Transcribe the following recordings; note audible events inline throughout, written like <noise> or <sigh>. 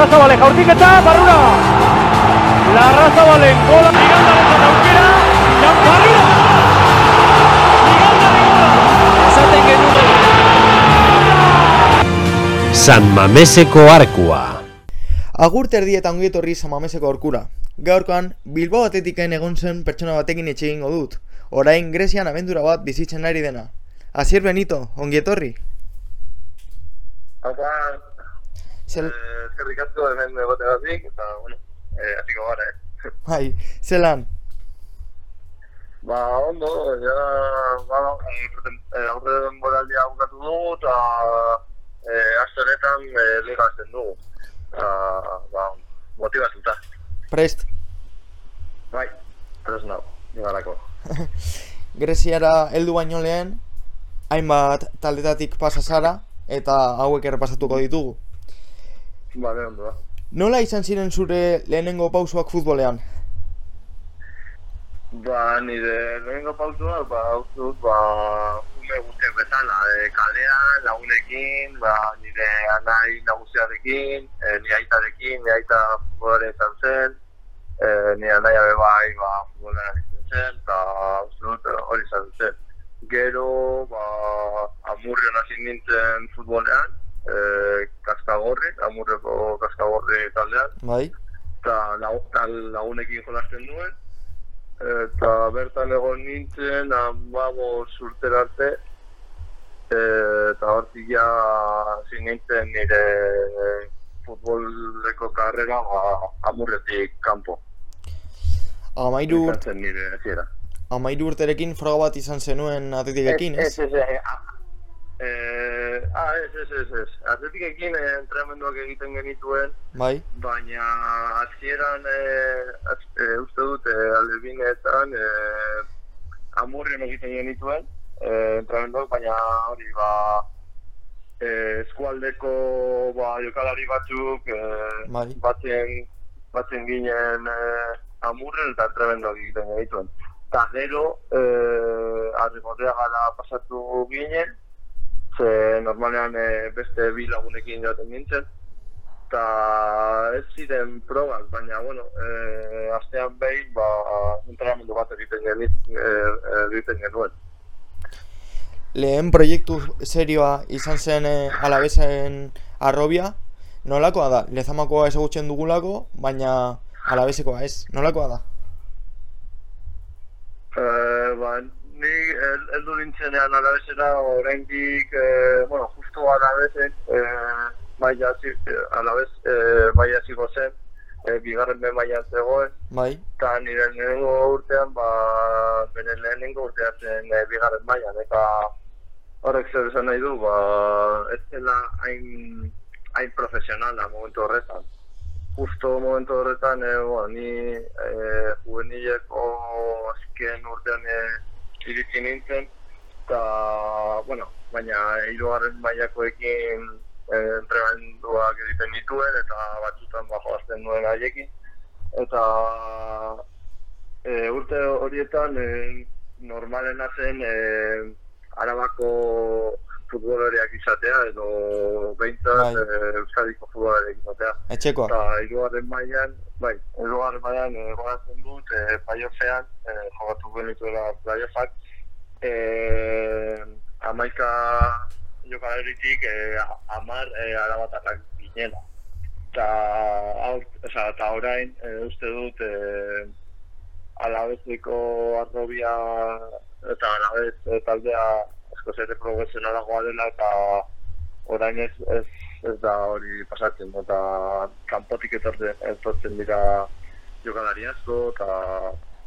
Larrazabale jaurtiketa, barrura! Larrazabalen gola, Migandaren aukera, Jan barrura! Esaten genuen. San Mameseko arkua. Agur terdietan ongi etorri San Mameseko orkura. Gaurkoan, Bilbao atetiken egon zen pertsona batekin etxe egingo dut. Orain Grezian abendura bat bizitzen ari dena. Asier Benito, ongi etorri. Haupa, Zel, eh, eskerrik asko hemen egoteagatik, eta, bueno, eh, hasiko gara, eh. <laughs> bai, zelan. Ba, ondo, ja, ba, eh, eh, aurre denboraldia bukatu dugu, eta eh, aste honetan eh, liga hasten dugu. Eta, ba, motivatuta. Prest, Bai, prest nago, ligarako. <laughs> Greziara heldu baino lehen, hainbat taldetatik pasa zara, eta hauek errepasatuko ditugu. Bale, ondo da. Nola izan ziren zure lehenengo pausoak futbolean? Ba, nire lehenengo pautua, ba, dut, ba, ume guztiak bezala, e, kalean, lagunekin, ba, nire anai nagusiarekin, e, nire aitarekin, nire aita futbolare izan zen, e, nire anaia be bai, ba, futbolera izan zen, eta uste dut hori izan zen. Gero, ba, amurrion hasi nintzen futbolean, e, kaskagorri, amurreko kaskagorri taldean, Bai? eta tal lagunekin jolasten nuen, eta bertan egon nintzen amabo urtera arte, e, eta hortik ja hasi nintzen nire futboleko karrera ba, amurretik kanpo. Amairu, nire amairu urterekin froga bat izan zenuen atetikekin, ez? Ez, ez, ez, ah, eh, ah, ez, ez, ez, ez. Atletikekin eh, entrenamenduak egiten genituen, Bai? baina hasieran eh, az- eh, uste dut eh, aldebineetan eh, amurrien egiten genituen eh, entrenamenduak, baina hori ba eh, eskualdeko ba, jokalari batzuk eh, Bai. batzen, batzen ginen eh, amurren eta entrenamenduak egiten genituen. Eta gero, eh, arrimotea gara pasatu ginen, ze normalean eh, beste bi lagunekin joaten nintzen, eta ez ziren probak, baina, bueno, eh, astean behin, ba, entrenamendu bat egiten, genit, eh, egiten genuen. Lehen proiektu serioa izan zen e, alabezen arrobia, nolakoa da? Lezamakoa ezagutzen dugulako, baina alabezekoa ez, nolakoa da? Eh, ba, ni el, eldu nintzenean alabezera oraindik, eh, bueno, justo alabezen, eh, maia, zi- eh, alabez, eh, maia zigo zen, eh, bigarren be maian zegoen, Bai? eta nire lehenengo urtean, ba, bere lehenengo urtean zen eh, bigarren mailan, eta horrek zer esan nahi du, ba, ez zela hain, hain profesionala momentu horretan. Justo momentu horretan, eh, bueno, ni eh, juvenileko azken urtean eh, iritsi nintzen, eta, bueno, baina hirugarren mailakoekin eh, entrenamenduak egiten nituen, eta batzutan ba, joazten nuen haiekin, eta e, urte horietan e, normalena zen e, arabako futbolariak izatea edo behintzat Bai. e, euskadiko futbolariak izatea. Etxekoa? Eta hirugarren mailan, bai, hirugarren mailan e, dut e, playoffean, e, jogatu genituela playoffak, e, amaika jokalaritik e, amar e, arabatarrak ginela. Eta, oza, eta orain, e, uste dut, e, alabezeko arrobia eta alabez taldea asko ere profesionalagoa dela eta orain ez, ez, ez da hori pasatzen eta kanpotik etortzen, etortzen dira jokalari asko eta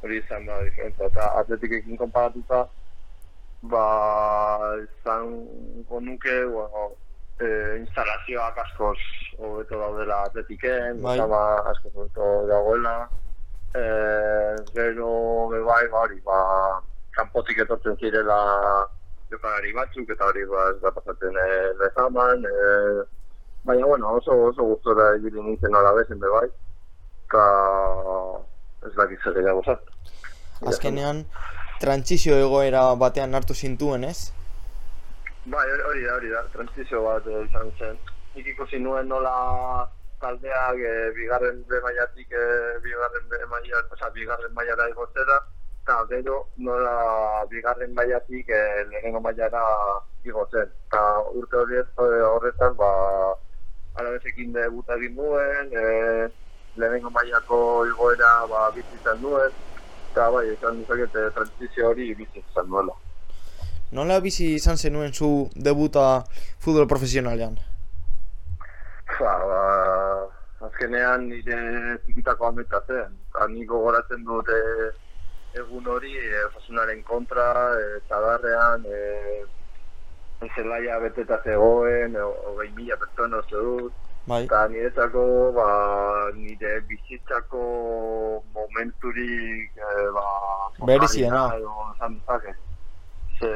hori izan da diferentza eta atletikekin konparatuta ba izango nuke bueno, e, instalazioak askoz hobeto daudela atletiken, Bai. bai. askoz hobeto dagoela e, gero be bai ba hori ba kanpotik etortzen zirela jokalari batzuk eta hori ba ez da pasatzen e, lezaman e, baina bueno oso oso gustora ibili nintzen alabezen be bai eta ez dakit zer gehiago zat Azkenean, trantzizio egoera batean hartu zintuen, ez? Bai, hori- da, hori da, transizio bat eh, izan zen. Nik ikusi nuen nola taldeak e, bigarren B mailatik e, bigarren B maila, osea, bigarren mailara igotzera, eta gero nola bigarren mailatik e, lehenengo mailara igotzen. Eta urte horiet e, horretan, ba, alabezekin debuta egin nuen, e, lehenengo mailako igoera ba, bizitzen nuen, eta bai, esan dizakete transizio hori bizitzen nuela. Nola bizi izan zenuen zu debuta futbol profesionalean? Ba, ba, azkenean nire zikitako ameta zen. Eta nik gogoratzen dut e, egun hori, e, osasunaren kontra, e, txadarrean, e, zelaia beteta zegoen, hogei mila pertsona uste dut. Bai. Eta niretzako, ba, nire bizitzako momenturik, e, ba, edo esan dezake. Ze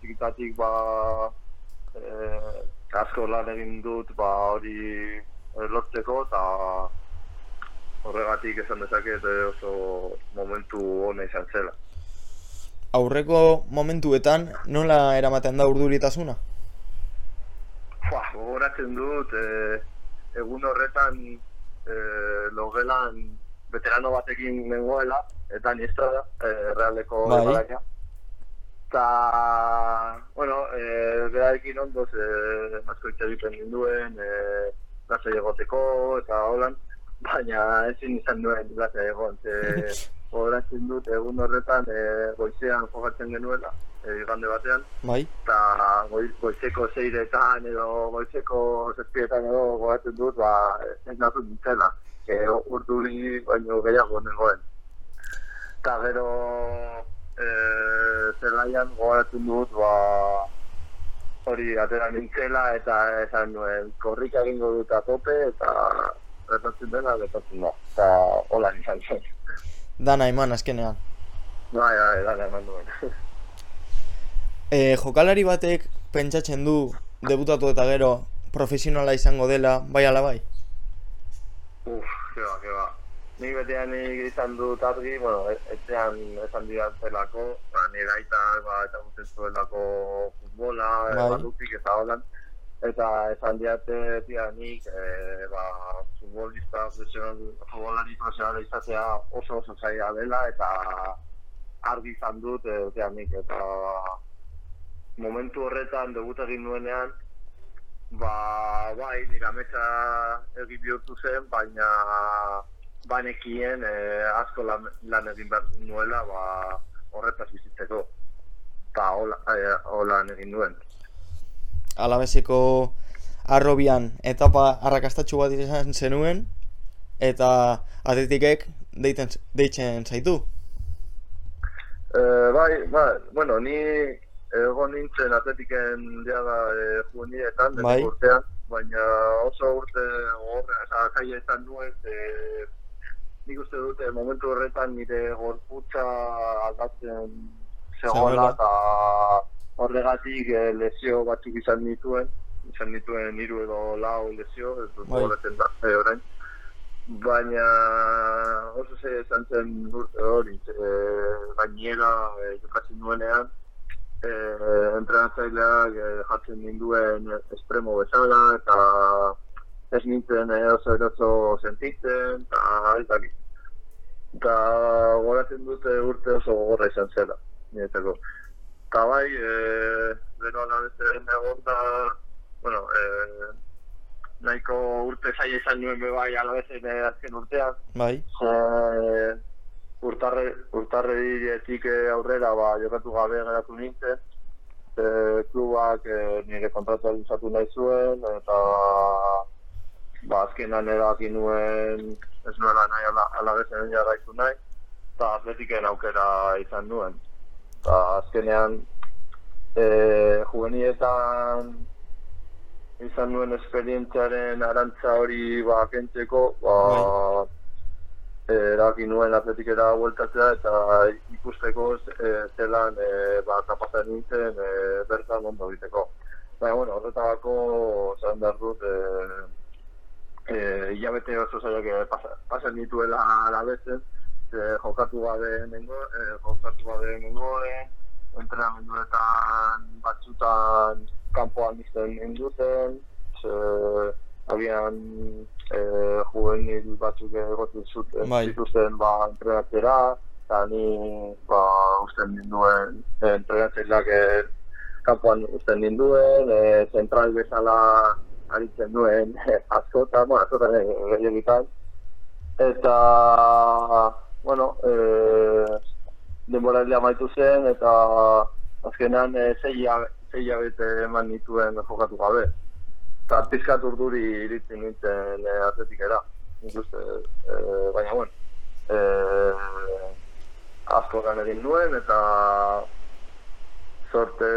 txikitatik, ba, e, asko lan egin dut, ba, hori lortzeko, eta horregatik esan dezaket oso momentu hona izan zela. Aurreko momentuetan nola eramaten da urduritasuna? Fua, gogoratzen dut, e, egun horretan e, logelan veterano batekin nengoela, eta niesta da, e, realeko Bai. Eta, bueno, e, berarekin ondoz, e, asko hitz egiten ninduen, e, lasai egoteko, eta holan, baina ezin izan nuen lasai egon, ze <laughs> gogoratzen dut egun horretan e, goizean jokatzen genuela, e, igande batean, Bai. eta goi, goizeko zeiretan edo goizeko zazpietan edo gogatzen dut, ba, ez nazut nintzela, e, urduri baino gehiago nengoen. Eta gero e, zelaian gogatzen dut, ba, hori atera nintzela eta esan nuen korrika egingo dut a tope eta gertatzen dena gertatzen da. Eta hola izan zen. Dana eman azkenean. Bai, bai, dara eman duen. <laughs> E, jokalari batek pentsatzen du debutatu eta gero profesionala izango dela, bai ala bai? Uf, ke ba, ke ba. Nik betean izan dut argi, bueno, e- etxean esan didatzelako, ba, nire aita, ba, eta guten zuelako futbola, bai. badupik eta holan, eta esan diate tia nik, e, ba, futbolista, futbolari profesionala izatea oso oso zaila dela, eta argi izan dut, e, tia nik, eta momentu horretan debut egin nuenean, ba, bai, nire ametsa egi bihurtu zen, baina banekien eh, asko lan, lan egin behar nuela, ba, horretaz bizitzeko. Eta hola, eh, hola egin nuen. Alabezeko arrobian etapa arrakastatxu bat izan zenuen eta atletikek deiten, deitzen zaitu. Eh, bai, bai, bueno, ni egon nintzen atletiken diaga eh, juvenietan, Bai. urtean, baina oso urte zaila izan nuen, e, nik uste dute momentu horretan nire gorputza aldatzen zegoela eta horregatik eh, lesio batzuk izan nituen, izan nituen hiru edo lau lesio, ez dut Bai. gogoratzen da, e, orain. Baina oso ze izan zen urte hori, e, gainera e, jokatzen nuenean, e, entrenatzaileak e, jartzen ninduen espremo bezala, eta ez nintzen e, oso eroso sentitzen, eta ez dakit. Eta goratzen dute urte oso gogorra izan zela, niretzako. Eta bai, e, gero alabezen egon da, bueno, e, nahiko urte zaila izan nuen be bai alabezen e, azken urtean, Bai. Ze urtarre, urtarretik aurrera ba, jokatu gabe geratu nintzen. E, klubak e, nire kontratua luzatu nahi zuen, eta ba, azkenan erabaki nuen ez nuela nahi ala, alabezen jarraitu nahi, eta atletiken aukera izan nuen. Eta azkenean e, juvenietan izan nuen esperientziaren arantza hori ba, kentzeko, ba, erabaki nuen atletikera bueltatzea eta ikusteko e, zelan e, ba, kapazan nintzen e, bertan ondo egiteko. Baina, bueno, horretarako esan behar dut, e, e, hilabete oso zaiak e, pasa, pasan nituela alabezen, e, jokatu gabe nengo, e, jokatu gabe nengoen, entrenamenduetan batzutan kanpoan izten ninduten, ze, agian e, juvenil batzuk egoten zuten Bai. zituzten ba, entrenatzera, eta ni ba, usten ninduen e, entrenatzeileak e, kanpoan usten ninduen, e, zentral bezala aritzen duen e, askotan, bueno, askotan e, gehiegitan. Eta, bueno, e, denboraldia amaitu zen, eta azkenean e, zei hilabete eman nituen jokatu gabe. Eta pizkat urduri iritzen nintzen e, atletikera. Nik uste, e, baina, bueno, e, asko lan egin nuen, eta sorte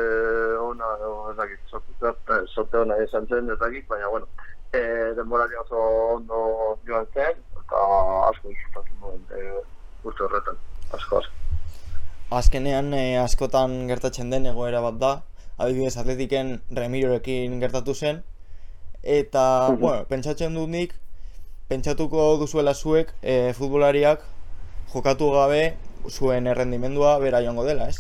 ona, edo ez dakit, sorte, sorte, ona izan zen, ez dakit, baina, bueno, e, denboraldia oso ondo joan zen, eta asko disfrutatu nuen e, urte horretan, asko, asko. Azkenean eh, askotan gertatzen den egoera bat da, adibidez atletiken Remirorekin gertatu zen, eta, Mhm. bueno, pentsatzen dut nik, pentsatuko duzuela zuek eh, futbolariak jokatu gabe zuen errendimendua bera joango dela, ez?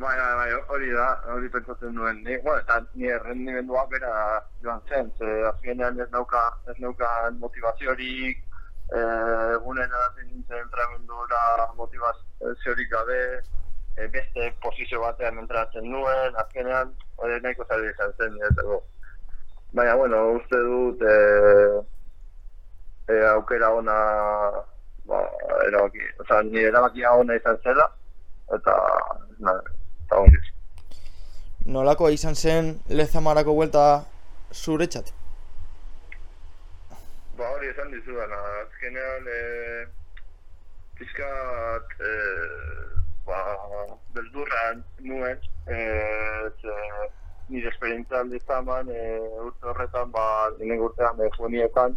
Bai, bai, bai, hori da, hori pentsatzen nuen. Ni, bueno, eta ni errendimendua bera joan zen, ze azkenean ez nauka, ez naukan motivaziorik, egunen edaten nintzen entrenamendura motivaziorik gabe, eh, beste posizio batean entratzen nuen, azkenean hori nahiko zaila izan zen, niretzako. Baina, bueno, uste dut eh, eh, aukera ona ba, erabaki, oza, nire erabakia ona izan zela, eta, na, eta ongi. Nolako izan zen lezamarako buelta zuretzat? Ba hori esan dizudana, azkenean e, pizkat e, ba, beldurra nuen, e, ze, nire esperientzia aldizaman, e, urte horretan, ba, nire urtean, juenietan,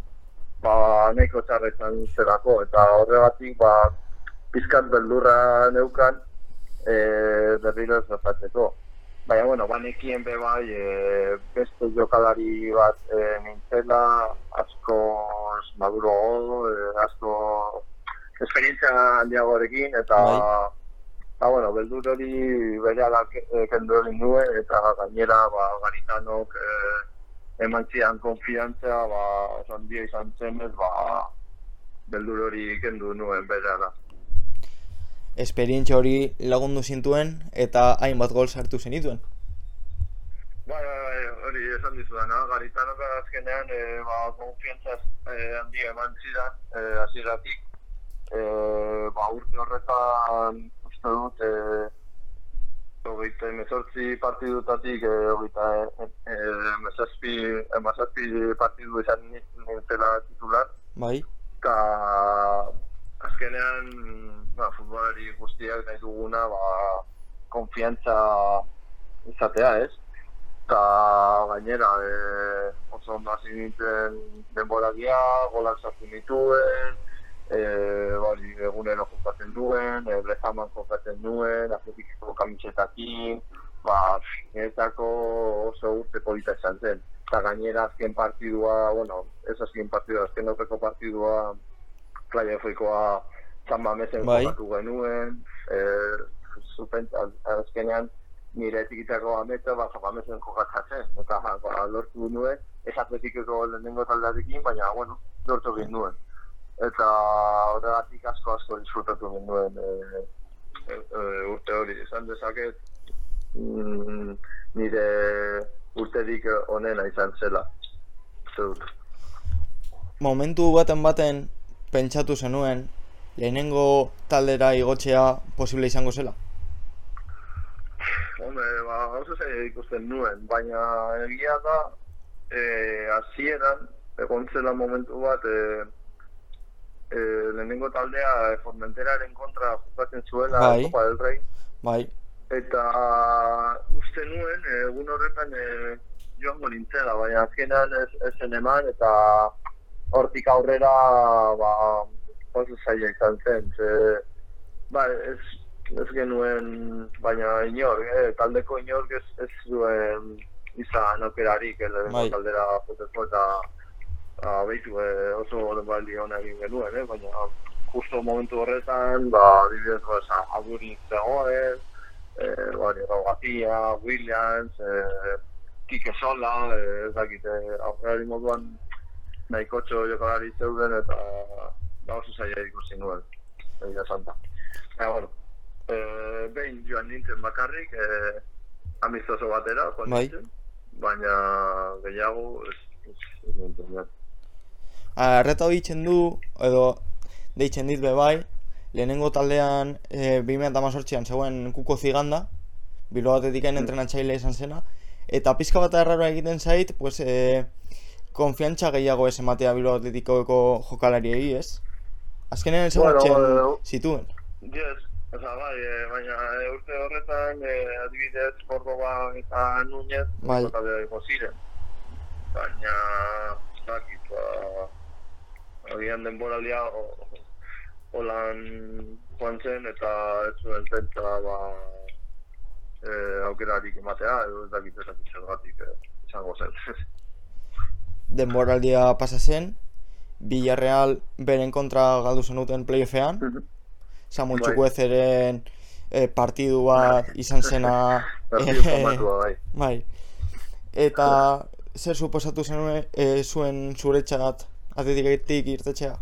ba, nahiko txarretan zelako, eta horregatik, ba, pizkat beldurra neukan, e, berriro ez. Baina, bueno, banekien be bai, e, beste jokalari bat e, nintzela, asko maduro, e, asko esperientzia handiagorekin, eta, Bai. ba, bueno, beldur hori bere kendu egin nuen, eta gainera, ba, garitanok e, eman zian konfiantzia, ba, oso handia izan zenez, ba, beldur hori kendu nuen bere Esperientzia hori lagundu zintuen eta hainbat gol sartu zenituen. Bai, bai, bai, hori esan dizudana, garitanok azkenean e, ba, konfiantzaz e, handia eman zidan, e, hasieratik e, ba, urte horretan uste dut e, hogeita emezortzi partidutatik e, hogeita e, e, emezazpi, emezazpi partidu izan nintzela titular, Bai? eta azkenean ba, futbolari guztiak nahi duguna ba, konfiantza izatea, ez? Eta gainera e, oso ondo hasi nintzen denboragia, golak sartu nituen, e, bari, egunero jokatzen duen, e, Brezaman jokatzen duen, atletikiko kamisetakin, ba, niretzako oso urte polita izan zen. Eta gainera azken partidua, bueno, ez azken partidua, azken aurreko partidua, Playa Foikoa San Mamesen Bai. genuen, e, zupen, az- azkenean nire tikitako ameta, ba, San Mamesen jokatzen, eta ba, lortu nuen, ez atletikeko lehenengo taldearekin, baina, bueno, lortu egin nuen. Eta horregatik asko asko disfrutatu nuen e, e, e, urte hori, esan dezaket, mm, nire urterik onena izan zela. Dut. Momentu baten baten pentsatu zenuen lehenengo taldera igotzea posible izango zela. Hombre, ba, oso zaila ikusten nuen, baina egia da, eh, hasieran egon zela momentu bat, eh, eh, lehenengo taldea eh, Formenteraren kontra jokatzen zuela Bai. Copa del Rey, Bai? eta uste nuen, egun horretan eh, joango nintzela, baina azkenean ez, eman, eta hortik aurrera, ba, oso zaila izan zen, ze, ba, ez, ez genuen, baina inor, eh, taldeko inork ez, ez zuen izan aukerarik, eh, lehenengo Bai. taldera joteko, eta ba, behitu, eh, oso denbaldi hona egin genuen, eh, baina justo momentu horretan, ba, adibidez, ba, sa- agurik zegoen, eh, bari, Gatia, Williams, eh, Kike Sola, eh, ez dakit, eh, aurrelari moduan nahiko txo jokalari zeuden eta ba oso zaila ikusi nuen, egia santa. Baina, bueno, e, behin joan nintzen bakarrik, e, amistoso batera, joan Bai. nintzen, baina gehiago ez, ez, ez nintzen. Arreta ditzen du, edo deitzen dit bai, lehenengo taldean e, 2018an zegoen kuko ziganda, Bilbao Atletiken entrenatzaile izan zena, eta pizka bat erraroa egiten zait, pues, e, konfiantza gehiago ez ematea Bilbao Atletikoko jokalariei, ez? Azkenean Bueno, ezagutzen eh, zituen. Yes, oza, bai, e, baina e, urte horretan, e, adibidez, Cordoba eta Núñez, Bai. bai. ziren. Baina, zakit, ba, agian denboraldia o- holan joan zen eta ez zuen zentza, ba, e, aukerarik ematea, edo ez dakit ez dakit zergatik e, izango zen. <laughs> Denboraldia pasa zen, Villarreal beren kontra galdu zenuten playoffean, Samuel Bai. Chukwuezeren e, partidu bat izan zena <laughs> famatua, bai. bai. Eta zer suposatu zenuen e, zuen zuretzat atletiketik irtetxea?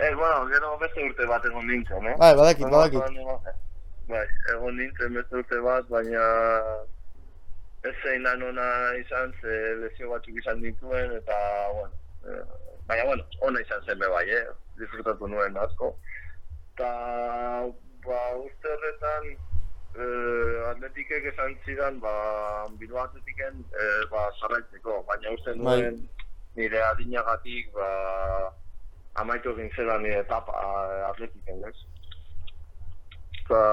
Ez, bueno, gero beste urte bat egon nintzen, eh? Bai, badakit, badakit. Bai, egon nintzen beste urte bat, baina ez zein lan ona izan, ze lesio batzuk izan dituen, eta, bueno, eh, baina, bueno, ona izan zen bai, eh? Disfrutatu nuen asko. Eta, ba, uste horretan, eh, atletikek esan zidan, ba, Bilbao atletiken, eh, ba, sarraitzeko, baina uste Bai. nuen nire adinagatik, ba, amaitu egin zela nire etapa eh, atletiken, ez? Eta,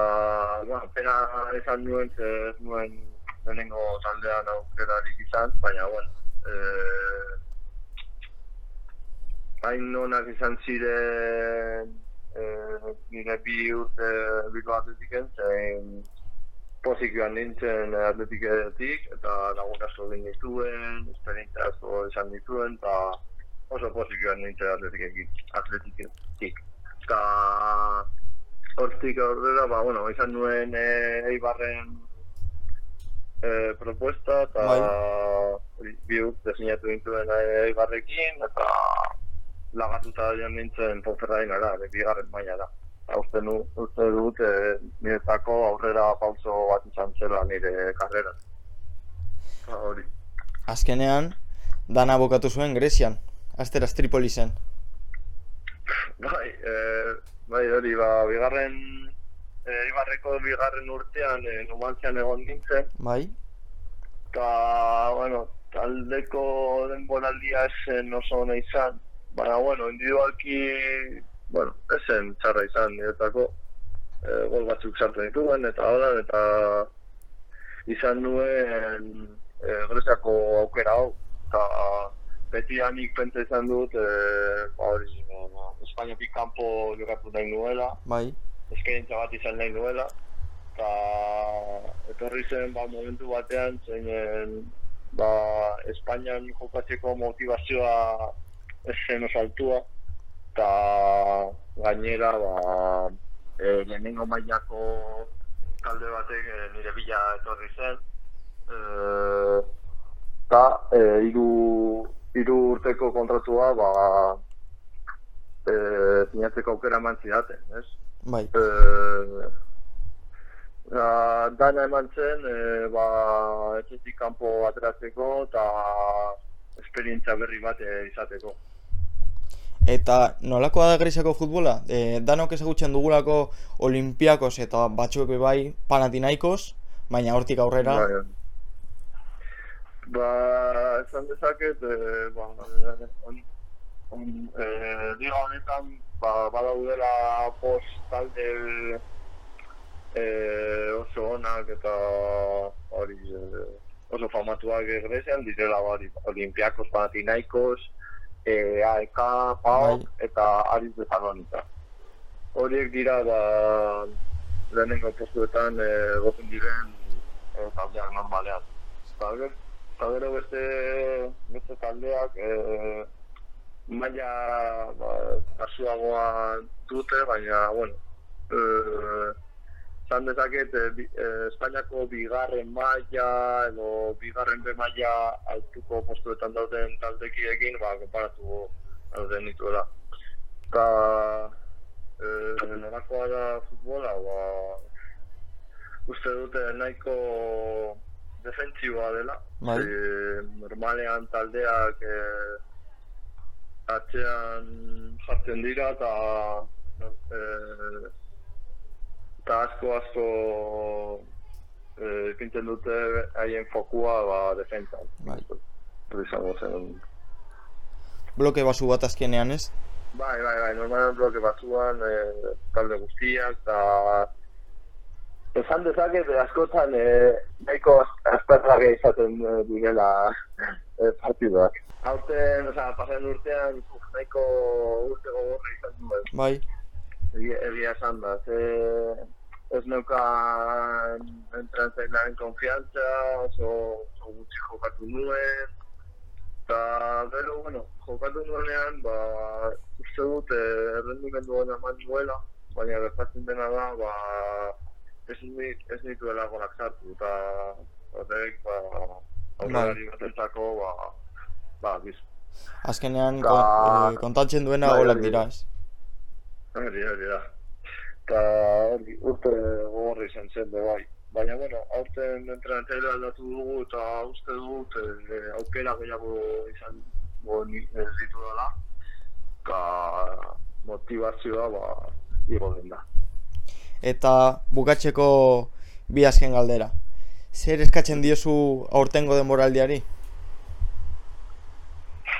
bueno, pena esan nuen, ez nuen lehenengo taldean aukerarik izan, baina, bueno, eh, hain onak izan ziren eh, nire bi urte Bilbao atletiken, zein pozik joan nintzen atletiketik, eta lagun asko egin dituen, esperientzia asko izan dituen, eta oso pozik joan nintzen atletiketik. atletiketik. Eta hortik aurrera, ba, bueno, izan nuen e, Eibarren e, propuesta, eta Bai. bi urte sinatu nintuen Eibarrekin, eta lagatuta joan nintzen Ponferradinara, bigarren mailara. Eta uste, nu, uste dut e, niretako aurrera pauso bat izan zela nire karrera. Eta hori. Azkenean, dana bokatu zuen Grezian, Asteraz Tripolisen. Bai, e, bai hori, ba, bigarren, e, Ibarreko bigarren urtean e, Numantzian egon nintzen, Bai? eta, bueno, taldeko denboraldia esen oso ona izan, baina, bueno, individualki, bueno, esen txarra izan niretako, e, gol batzuk sartu dituen, eta hola, eta izan nuen e, Greziako aukera hau, eta beti nik pentsa izan dut, e, ba, hori, ba, Espainiatik kanpo jokatu nahi nuela, Bai? Eskaintza bat izan nahi nuela, eta etorri zen ba, momentu batean zeinen ba, Espainian jokatzeko motivazioa zen oso altua, eta gainera ba, e, lehenengo mailako talde batek e, nire bila etorri zen, e, eta e, hiru hiru urteko kontratua ba, e, aukera eman zidaten, ez? Bai. Eh, ba, dana eman zen, e, ba, etxetik kanpo ateratzeko eta esperientzia berri bat eh, izateko. Eta nolakoa da Greziako futbola? E, danok ezagutzen dugulako Olimpiakos eta batzuek bai Panathinaikos, baina hortik aurrera, Bai. Ba, esan dezaket, e, ba, on, e, liga honetan, ba, badaudela post talde e, oso onak eta hori e, oso famatuak Grezian, direla hori, Olimpiakos, Panathinaikos, e, AEK, PAOK Bai. eta Aris de Salonika. Horiek dira, ba, lehenengo postuetan e, goten diren e, taldeak normalean. Eta gero beste, beste taldeak e, maila ba, kasuagoa dute, baina, bueno, e, zan dezaket e, bi, e, Espainiako bigarren maila edo bigarren be maila altuko postuetan dauden taldekiekin ba, konparatu dauden nituela. Eta e, norakoa da futbola, ba, uste dute nahiko defentsiboa dela. Bai. E, normalean taldeak e, atzean jartzen dira eta e, eta asko asko e, ipintzen dute haien fokua ba, defentsan. Bai. Izango zen. Bloke basu bat azkenean ez? Bai, bai, bai, normalen bloke batzuan e, talde guztiak eta esan dezaket e, askotan e, nahiko asperrak izaten e, direla e, partiduak. Aurten, oza, pasen urtean nahiko urte gogorra izan duen. Bai. Egia, esan da, ze ez neukan entrantzailearen konfiantza, oso, oso gutxi jokatu nuen, eta gero, bueno, jokatu nuenean, ba, uste dut, eh, errendimendu hona eman nuela, baina gertatzen dena da, ba, ez, ni, ez nituela golak sartu, eta horrek, ba, aurrelari batentzako, ba, ba, biz, Azkenean Ka- kon- eh, kontatzen duena Bai, golak hori. dira ez? Hori, hori da. Eta hori, urte gogorra izan zen be bai. Baina, bueno, aurten entrenatzailea aldatu dugu eta uste dut e, aukera gehiago izan ez ditu dela. Eta motivazioa, ba, igo den da. Eta bukatzeko bi azken galdera. Zer eskatzen diozu aurtengo denboraldiari?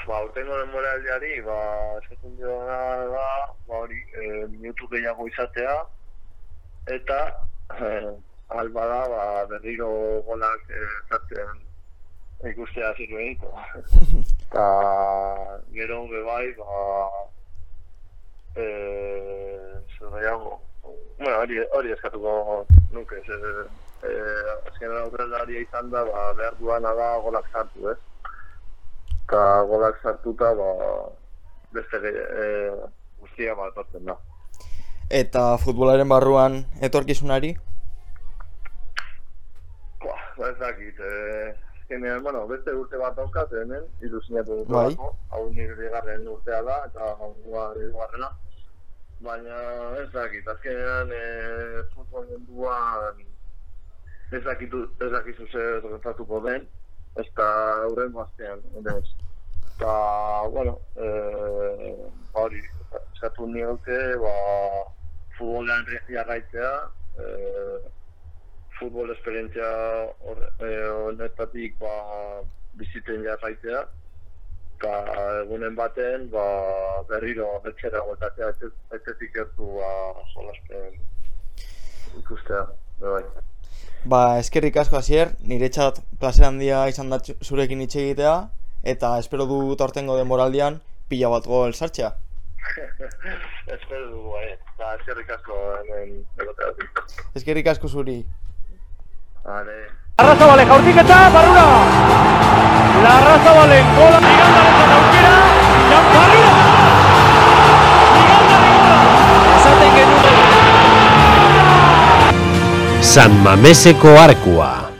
Ba, urtengo denboraldiari, ba, esaten dio da, ba, hori, e, minutu gehiago izatea, eta, e, alba da, ba, berriro golak e, zartzen ikustea zirbenito. <laughs> Eta, gero, be bai, ba, e, zer gehiago, bueno, hori, hori eskatuko nuke, ze, e, azkenean aurrelaria izan da, ba, behar duana da golak sartu, ez? Eta golak sartuta ba, beste e, guztia bat etortzen da. Eta futbolaren barruan etorkizunari? Ba ez dakit, e, azkenean, bueno, beste urte bat daukat hemen, hiru sinatu dut Bai. hau nire bigarren urtea da, eta hau hirugarrena. Baina ez dakit, azkenean e, futbol munduan ez dakitu, ez dakizu zer gertatuko den, ez da aurrengo astean, ez. Eta, bueno, e, hori, eskatu nioke, ba, futbolean jarraitzea, e, futbol esperientzia hor- e, honetatik ba, bizitzen jarraitzea, eta egunen baten ba, berriro etxera gueltatzea, etxe- etxetik gertu ba, jolaspen ikustea, bai. Ba, eskerrik asko hasier, niretzat plazer handia izan da zurekin hitz egitea eta espero dut aurtengo denboraldian pila bat gol sartzea. <laughs> Espero dugu, bai. Eta eskerrik asko hemen. Eskerrik asko zuri. Vale. Larrazabale jaurtiketa, barrura! Larrazabalen gola, Migandaren San Mameseko Arkua.